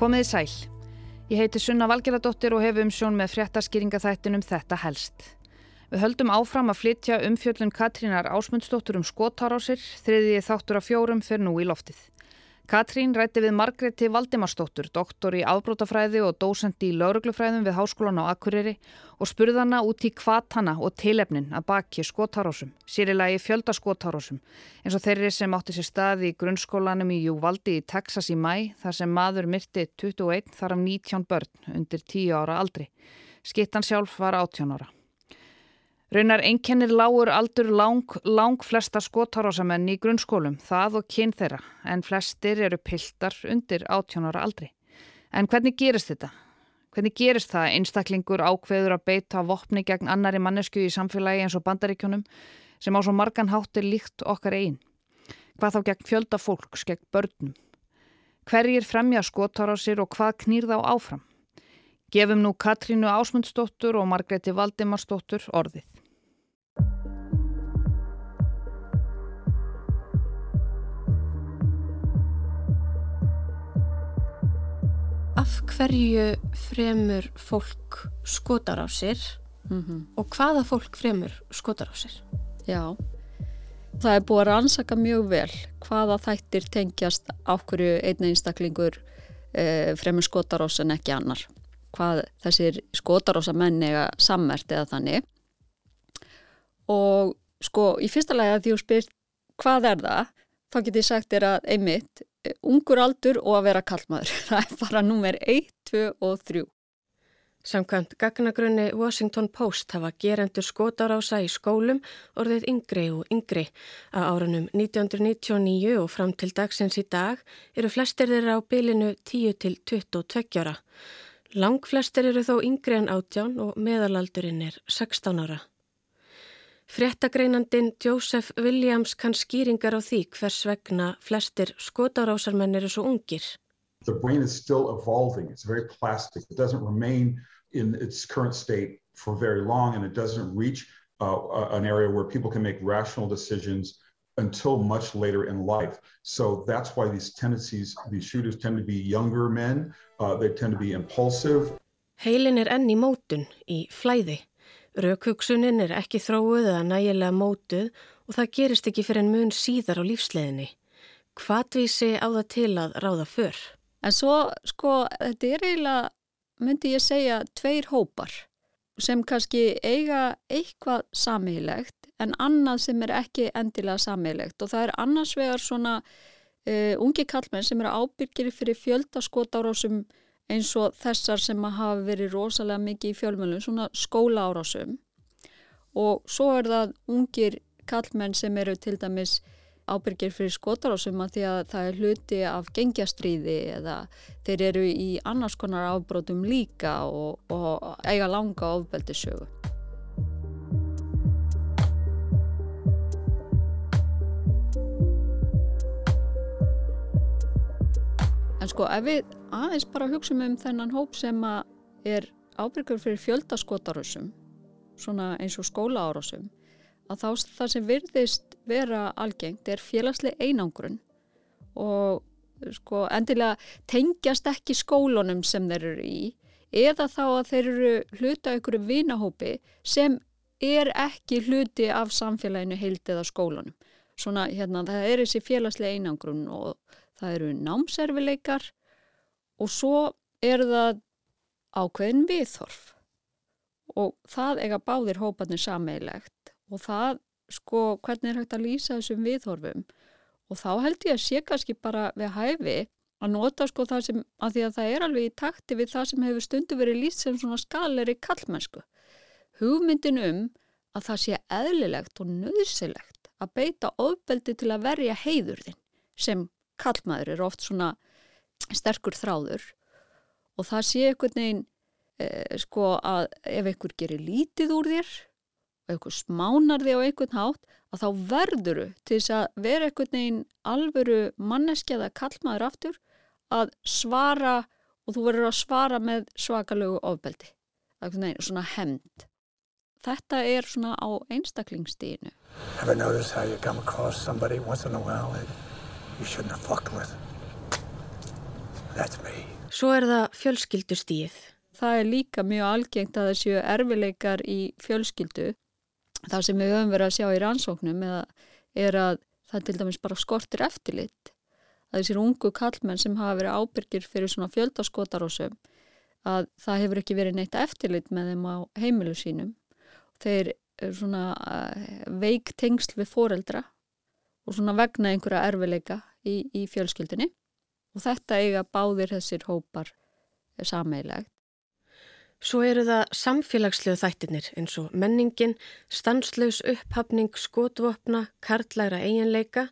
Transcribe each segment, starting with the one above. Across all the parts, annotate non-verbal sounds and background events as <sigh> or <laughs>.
Komiði sæl. Ég heiti Sunna Valgeradóttir og hef umsjón með fréttaskýringaþættinum Þetta helst. Við höldum áfram að flytja umfjöllun Katrínar Ásmundsdóttur um skotárásir, þriðið þáttur af fjórum fyrir nú í loftið. Katrín rætti við Margreti Valdimarsdóttur, doktor í afbrótafræði og dósend í lauruglufræðum við Háskólan á Akureyri og spurðana út í kvatana og tilefnin að baki skotárásum, sérilagi fjöldaskotárásum, eins og þeirri sem átti sér stað í grunnskólanum í Júvaldi í Texas í mæ, þar sem maður myrti 21 þar af 19 börn undir 10 ára aldri. Skittan sjálf var 18 ára. Raunar einkennir lágur aldur lang, lang flesta skotárásamenn í grunnskólum, það og kyn þeirra, en flestir eru piltar undir 18 ára aldri. En hvernig gerist þetta? Hvernig gerist það einstaklingur ákveður að beita vopni gegn annari mannesku í samfélagi eins og bandaríkjónum sem á svo margan háttir líkt okkar einn? Hvað þá gegn fjölda fólks, gegn börnum? Hverjir fremja skotárásir og hvað knýr þá áfram? Gefum nú Katrínu Ásmundsdóttur og Margreti Valdimarsdóttur orðið. Af hverju fremur fólk skotar á sér mm -hmm. og hvaða fólk fremur skotar á sér? Já, það er búið að rannsaka mjög vel hvaða þættir tengjast á hverju einn einstaklingur e, fremur skotar á sér en ekki annar. Hvað þessir skotar á sér menn eða sammert eða þannig. Og sko, í fyrsta lega því þú spyrt hvað er það, þá getur ég sagt þér að einmitt ungur aldur og að vera kallmaður. <laughs> Það er bara nummer 1, 2 og 3. Samkvæmt gagnagrunni Washington Post hafa gerendur skotarása í skólum orðið yngri og yngri. Á árunum 1999 og fram til dagsins í dag eru flestir þeirra á bylinu 10 til 22 ára. Lang flestir eru þó yngri en átján og meðalaldurinn er 16 ára. Fréttagreinandin Joseph Williams kann skýringar á því hvers vegna flestir skotárásarmenn eru svo ungir. The brain is still evolving. It's very plastic. It doesn't remain in its current state for very long and it doesn't reach uh, an area where people can make rational decisions until much later in life. So that's why these tendencies, these shooters tend to be younger men. Uh, they tend to be impulsive. Heilin er enn í mótun, í flæði. Raukhugsunin er ekki þróuð eða nægilega mótuð og það gerist ekki fyrir en mun síðar á lífsleginni. Hvatvísi á það til að ráða fyrr? En svo, sko, þetta er eiginlega, myndi ég segja, tveir hópar sem kannski eiga eitthvað samílegt en annað sem er ekki endilega samílegt og það er annars vegar svona uh, ungi kallmenn sem eru ábyrgir fyrir fjöldaskotárásum eins og þessar sem hafa verið rosalega mikið í fjölmjölum, svona skóla árásum og svo er það ungir kallmenn sem eru til dæmis ábyrgir fyrir skotarásum að því að það er hluti af gengjastriði eða þeir eru í annars konar ábrótum líka og, og eiga langa ofbeldisögu. En sko ef við aðeins bara hugsa um þennan hóp sem er ábyrgur fyrir fjöldaskotarásum, svona eins og skólaárásum, að þá það sem virðist vera algengt er félagsleg einangrun og sko endilega tengjast ekki skólunum sem þeir eru í eða þá að þeir eru hluta ykkur vinahópi sem er ekki hluti af samfélaginu heilt eða skólunum. Svona hérna það er þessi félagsleg einangrun og það eru námserfileikar og svo er það ákveðin viðhorf. Og það eiga báðir hópanir sameigilegt og það sko hvernig er hægt að lýsa þessum viðhorfum? Og þá held ég að sé kannski bara við hæfi að nota sko það sem að því að það er alveg í takti við það sem hefur stundu verið lýst sem svona skaleri kallmennsku hugmyndin um að það sé eðlilegt og nöðsilegt að beita ofbeldi til að verja heiður þinn sem kallmaður er oft svona sterkur þráður og það sé einhvern veginn eh, sko að ef einhver gerir lítið úr þér og einhver smánar þig á einhvern hátt að þá verðuru til þess að vera einhvern veginn alvöru manneskjaða kallmaður aftur að svara og þú verður að svara með svakalögu ofbeldi. Það er einhvern veginn svona hemd. Þetta er svona á einstaklingstíðinu. Have I noticed how you come across somebody once in a while that you shouldn't have fucked with? That's me. Svo er það fjölskyldustíð. Það er líka mjög algengt að það séu erfileikar í fjölskyldu. Það sem við höfum verið að sjá í rannsóknum er að það til dæmis bara skortir eftirlit. Það er sér ungu kallmenn sem hafa verið ábyrgir fyrir svona fjöldaskotarósum að það hefur ekki verið neitt eftirlit með þeim á heimilu sínum. Þeir eru svona eh, veik tengsl við foreldra og svona vegna einhverja erfileika í, í fjölskyldinni og þetta eiga báðir þessir hópar sameilegt. Svo eru það samfélagslegu þættinir eins og menningin, stanslaus upphafning skotvopna, karlæra eiginleika,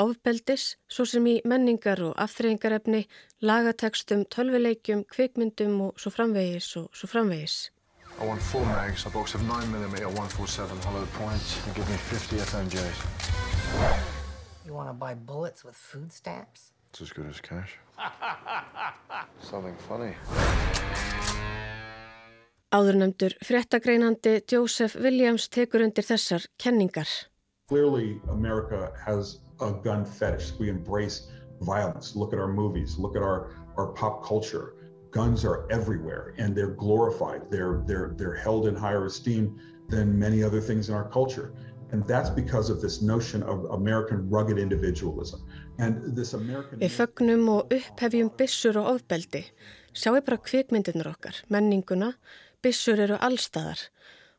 ofbeldis, svo sem í menningar og aftreyingarefni, lagatekstum, tölvileikjum, kvikmyndum og svo framvegis og svo framvegis. I want four mags, a box of 9mm 147 hollow points and give me 50 FMJs. You want to buy bullets with food stamps? It's as good as cash. <laughs> Something funny. Áðurnemdur fréttagreinandi Joseph Williams tekur undir þessar kenningar. Clearly America has a gun fetish. We embrace violence. Look at our movies. Look at our, our pop culture. Guns are everywhere and they're glorified. They're, they're, they're held in higher esteem than many other things in our culture. Við fögnum og upphefjum bissur og ofbeldi. Sjáu bara kvikmyndirnur okkar, menninguna, bissur eru allstaðar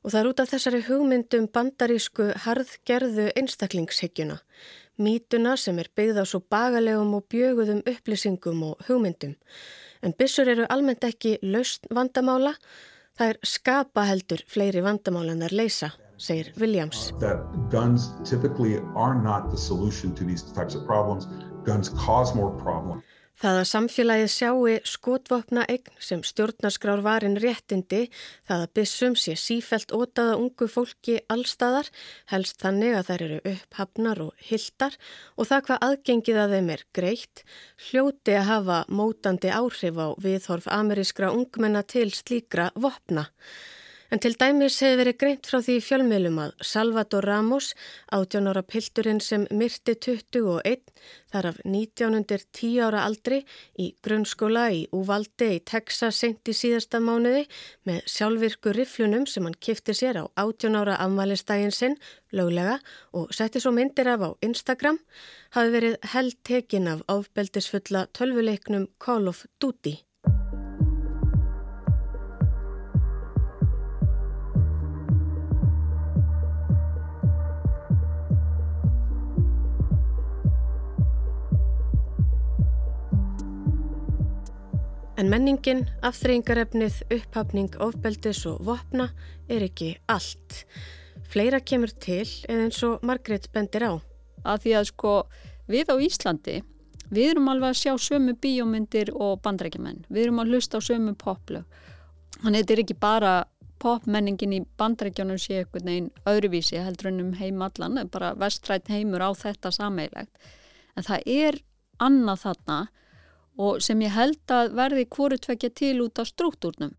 og það er út af þessari hugmyndum bandarísku harðgerðu einstaklingshyggjuna, mítuna sem er byggð á svo bagalegum og bjöguðum upplýsingum og hugmyndum. En bissur eru almennt ekki laust vandamála, það er skapa heldur fleiri vandamála en þær leysa segir Williams. Guns typically are not the solution to these types of problems. Guns cause more problems. Það að samfélagið sjáu skotvopna eign sem stjórnarskrár varin réttindi, það að bissum sé sífelt ótaða ungu fólki allstaðar, helst þannig að þær eru upphafnar og hildar og það hvað aðgengið að þeim er greitt, hljóti að hafa mótandi áhrif á viðhorf amerískra ungmenna til slíkra vopna. En til dæmis hefur verið greint frá því fjölmiðlum að Salvador Ramos, 18 ára pilturinn sem myrti 21, þar af 19 undir 10 ára aldri í grunnskóla í Uvalde í Texas sent í síðasta mánuði með sjálfvirku riflunum sem hann kifti sér á 18 ára afmælistægin sinn, löglega, og setti svo myndir af á Instagram, hafi verið held tekin af áfbeldisfulla tölvuleiknum Call of Duty. En menningin, afþreyingarefnið, upphafning, ofbeldis og vopna er ekki allt. Fleira kemur til eða eins og Margret bendir á. Að því að sko við á Íslandi, við erum alveg að sjá sömu bíómyndir og bandrækjumenn. Við erum að hlusta á sömu poplög. Þannig að þetta er ekki bara popmenningin í bandrækjunum sé eitthvað neginn öðruvísi heldur en um heim allan, bara vestrætt heimur á þetta sameilegt. En það er annað þarna og sem ég held að verði hvoru tvekja til út á struktúrnum.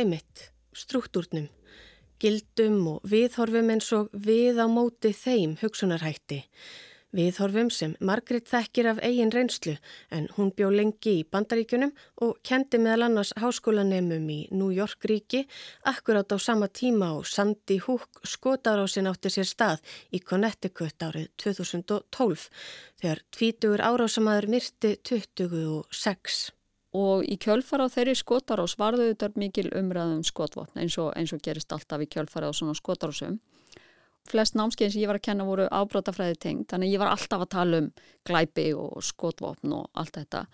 Einmitt, struktúrnum, gildum og viðhorfum eins og við á móti þeim hugsunarhætti. Viðhorfum sem Margrit þekkir af eigin reynslu en hún bjó lengi í bandaríkunum og kendi meðal annars háskólanemum í New York ríki akkurát á sama tíma og Sandy Hook skotarásin átti sér stað í Connecticut árið 2012 þegar tvítugur árásamaður myrti 26. Og í kjölfara á þeirri skotarás varðu þetta mikil umræðum skotvotn eins og, eins og gerist alltaf í kjölfara á svona skotarásum flest námskeiðin sem ég var að kenna voru ábrótafræði tengt, þannig ég var alltaf að tala um glæpi og skotvopn og allt þetta.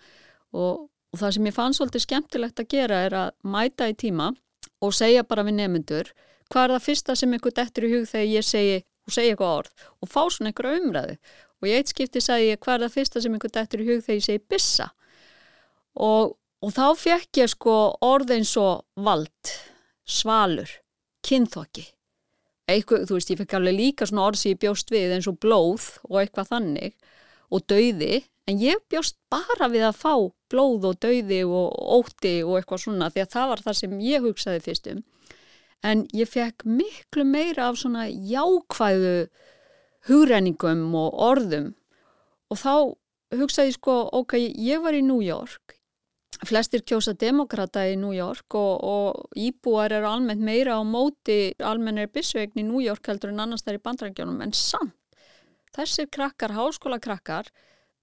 Og, og það sem ég fann svolítið skemmtilegt að gera er að mæta í tíma og segja bara við nemyndur hvað er það fyrsta sem einhver dettur í hug þegar ég segi og segja eitthvað orð? Og fá svona einhverja umræðu. Og ég eitt skipti sagði ég hvað er það fyrsta sem einhver dettur í hug þegar ég segi bissa og, og þá fekk ég sko orð eins og vald, svalur, kynþokki eitthvað, þú veist, ég fekk alveg líka svona orð sem ég bjóst við eins og blóð og eitthvað þannig og dauði, en ég bjóst bara við að fá blóð og dauði og óti og eitthvað svona því að það var það sem ég hugsaði fyrstum en ég fekk miklu meira af svona jákvæðu hugræningum og orðum. Og þá hugsaði ég sko, ok, ég var í New York flestir kjósa demokrata í New York og, og íbúar eru almennt meira á móti almenn er bissvegn í New York heldur en annars þær í bandrækjónum en samt þessir krakkar, háskóla krakkar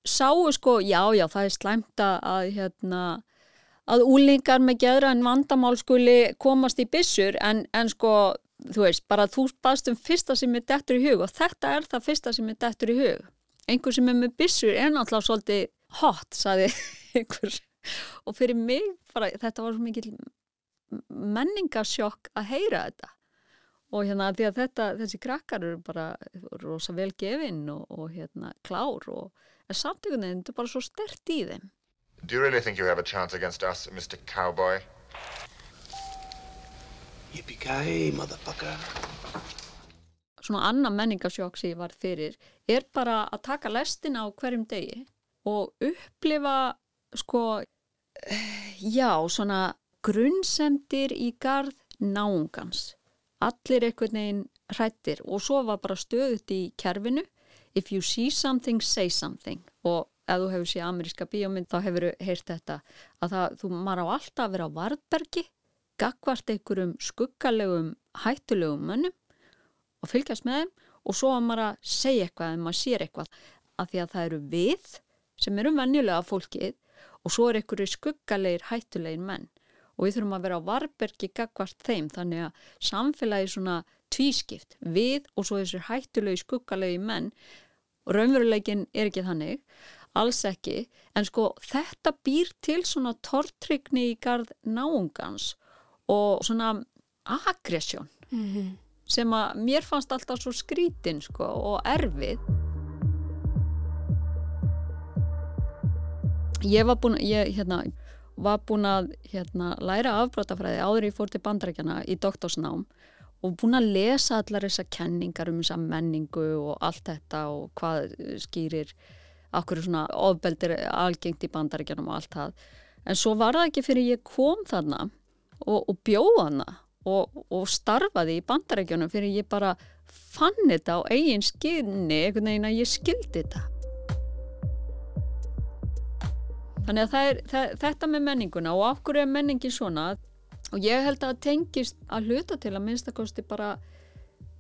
sáu sko, já já það er slæmt að hérna að úlingar með geðra en vandamál skuli komast í bissur en, en sko, þú veist, bara þú baðst um fyrsta sem er dettur í hug og þetta er það fyrsta sem er dettur í hug. Einhver sem er með bissur er náttúrulega svolítið hot, saði <laughs> einhver og fyrir mig, bara, þetta var svo mikið menningasjokk að heyra þetta og hérna því að þetta, þessi krakkar eru bara rosa vel gefinn og, og hérna klár og samt einhvern veginn, þetta er bara svo stert í þeim Do you really think you have a chance against us, Mr. Cowboy? Yippee-ki-yay, motherfucker. Svona annan menningasjók sem ég var fyrir er bara að taka lestina á hverjum degi og upplifa sko, já, svona grunnsendir í gard náungans. Allir einhvern veginn hrættir og svo var bara stöðut í kerfinu. If you see something, say something. Og ef þú hefur séð ameríska bíómynd þá hefur þú heyrt þetta að það, þú maður á alltaf að vera á varðbergi gagvart einhverjum skuggalegum hættulegum mönnum og fylgjast með þeim. Og svo að maður að segja eitthvað en maður sér eitthvað. Að því að það eru við sem eru venjulega fólkið og svo er einhverju skuggalegir hættulegir menn. Og við þurfum að vera á varbergi gagvart þeim þannig að samfélagi svona tvískipt. Við og svo þessir hættulegi skuggalegi menn. Og raunveruleikin er ekki þannig alls ekki, en sko þetta býr til svona tortrykni í gard náungans og svona aggression mm -hmm. sem að mér fannst alltaf svo skrítin sko og erfið ég var búin ég hérna var búin að hérna, læra afbrótafræði áður ég fór til bandrækjana í doktorsnám og búin að lesa allar þessar kenningar um þessa menningu og allt þetta og hvað skýrir okkur svona ofbeldir algengt í bandaríkjanum og allt það. En svo var það ekki fyrir ég kom þarna og, og bjóð hana og, og starfaði í bandaríkjanum fyrir ég bara fann þetta á eigin skinni einhvern veginn að ég skildi þetta þannig að það er, það, þetta með menninguna og okkur er menningin svona og ég held að það tengist að hluta til að minnstakosti bara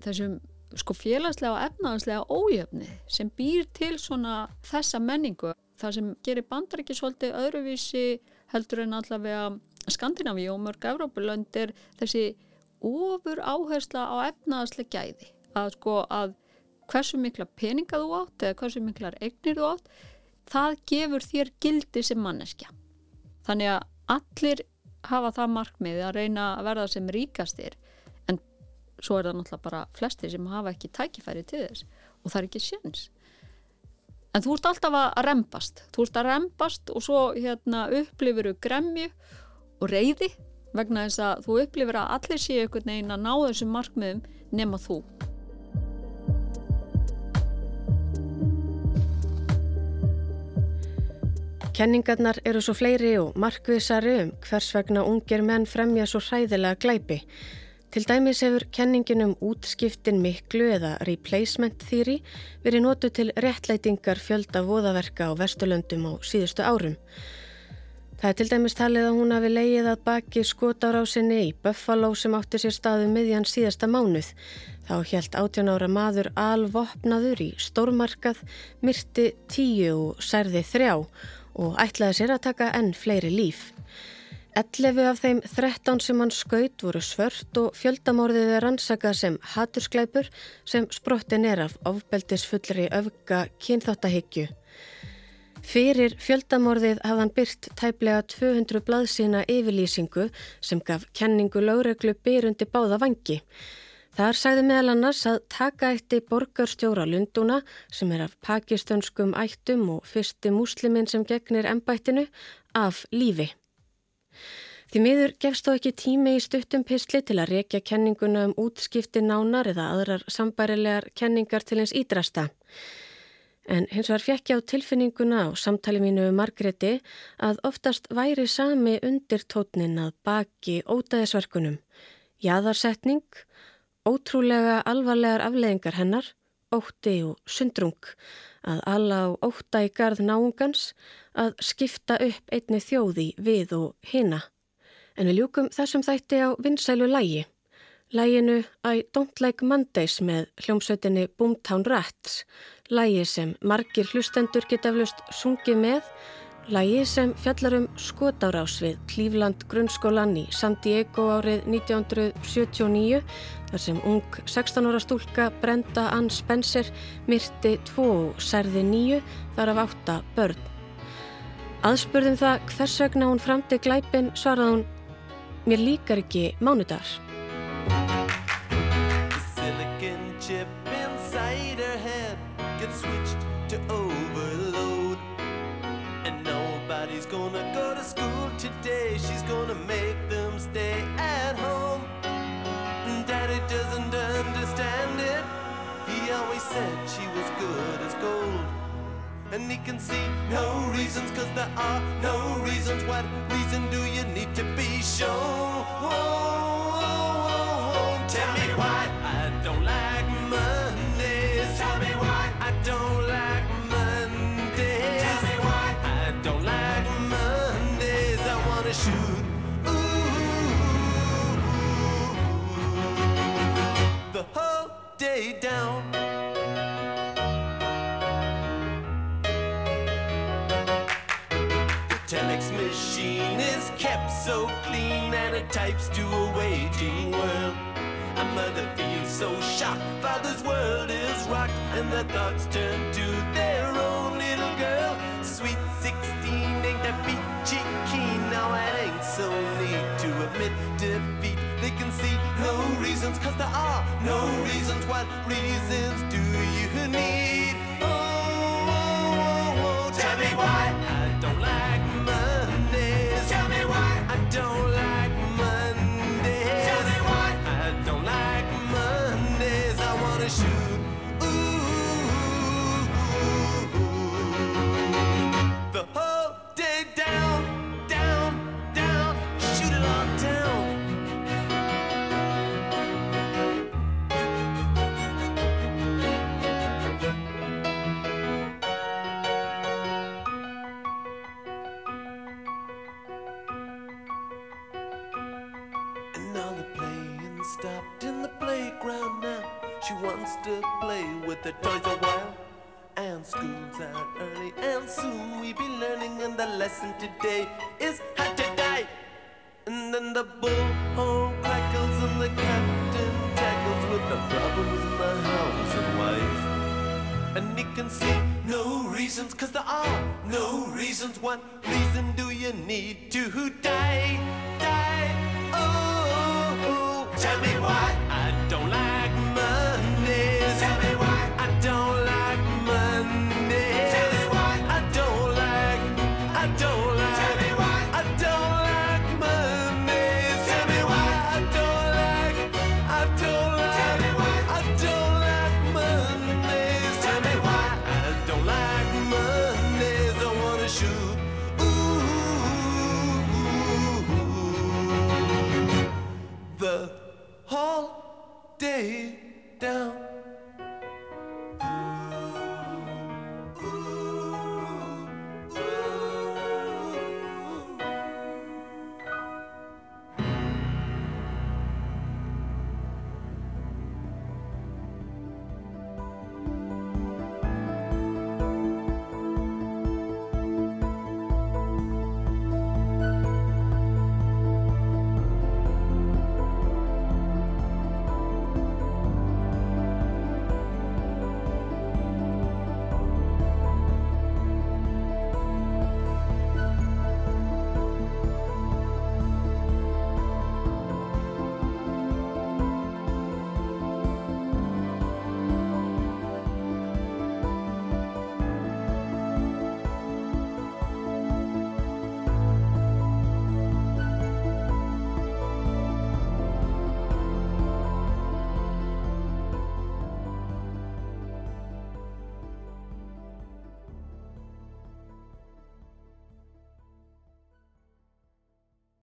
þessum sko félagslega og efnaðanslega ójöfni sem býr til svona þessa menningu. Það sem gerir bandaríkis svolítið öðruvísi heldur en allavega Skandinavíu og mörg Evrópulönd er þessi ofur áhersla á efnaðanslega gæði. Að sko að hversu mikla peninga þú átt eða hversu miklar eignir þú átt, það gefur þér gildi sem manneskja. Þannig að allir hafa það markmið að reyna að verða sem ríkastir svo er það náttúrulega bara flesti sem hafa ekki tækifæri til þess og það er ekki séns. En þú ert alltaf að rempast þú ert að rempast og svo hérna, upplifir þú gremju og reyði vegna þess að þú upplifir að allir séu einhvern veginn að ná þessum markmiðum nema þú Kenningarnar eru svo fleiri og markviðsari um hvers vegna ungir menn fremja svo hræðilega glæpi Til dæmis hefur kenningin um útskiptin miklu eða replacement theory verið nótu til réttlætingar fjölda voðaverka á Vesturlöndum á síðustu árum. Það er til dæmis talið að hún hafi leið að baki skotárásinni í Buffalo sem átti sér staðu um miðjan síðasta mánuð. Þá helt 18 ára maður alvopnaður í stórmarkað, myrti tíu og særði þrjá og ætlaði sér að taka enn fleiri líf. 11 af þeim 13 sem hann skaut voru svört og fjöldamórðið er ansakað sem hatursklæpur sem sprottin er af ofbeldisfullri öfga kynþáttahyggju. Fyrir fjöldamórðið hafðan byrt tæplega 200 blaðsína yfirlýsingu sem gaf kenningu lögreglu byrundi báða vangi. Þar sagði meðal annars að taka eitt í borgarstjóra Lunduna sem er af pakistönskum ættum og fyrsti múslimin sem gegnir ennbættinu af lífi. Því miður gefst þó ekki tími í stuttum pysli til að rekja kenninguna um útskipti nánar eða aðrar sambærilegar kenningar til eins ídrasta. En hins vegar fekk ég á tilfinninguna á samtali mínu um Margreti að oftast væri sami undir tótnin að baki ótaðisverkunum, jæðarsetning, ótrúlega alvarlegar afleðingar hennar ótti og sundrung, að alla á ótta í garð náungans, að skipta upp einni þjóði við og hina. En við ljúkum þessum þætti á vinsælu lægi. Læginu I Don't Like Mondays með hljómsveitinni Boomtown Rats, lægi sem margir hlustendur geta eflust sungið með, lægi sem fjallar um skotárás við Klífland grunnskólan í San Diego árið 1979 þar sem ung 16 ára stúlka Brenda Ann Spencer myrti tvo og særði nýju þar af átta börn. Aðspurðum það hvers vegna hún framti glæpin svarað hún Mér líkar ekki mánudagar. Can see. No reasons Cause there are no reasons. What reason do you need to be shown? Tell me why. I don't like Mondays. Tell me why. I don't like Mondays. Tell me why. I don't like Mondays. I wanna shoot. Ooh, the whole day down so clean and it types to a waiting world. A mother feels so shocked, father's world is rocked, and their thoughts turn to their own little girl. Sweet 16 ain't that peachy keen, now it ain't so neat to admit defeat. They can see no reasons, cause there are no reasons. What reasons do you need? Oh, oh, oh, oh tell me why to play with the toys a while. And school's out early, and soon we be learning. And the lesson today is how to die. And then the bullhorn crackles, and the captain tackles with the problems in the house and wife. And he can see no reasons, cause there are no reasons. What reason do you need to die? Die, oh, oh. oh. tell me why.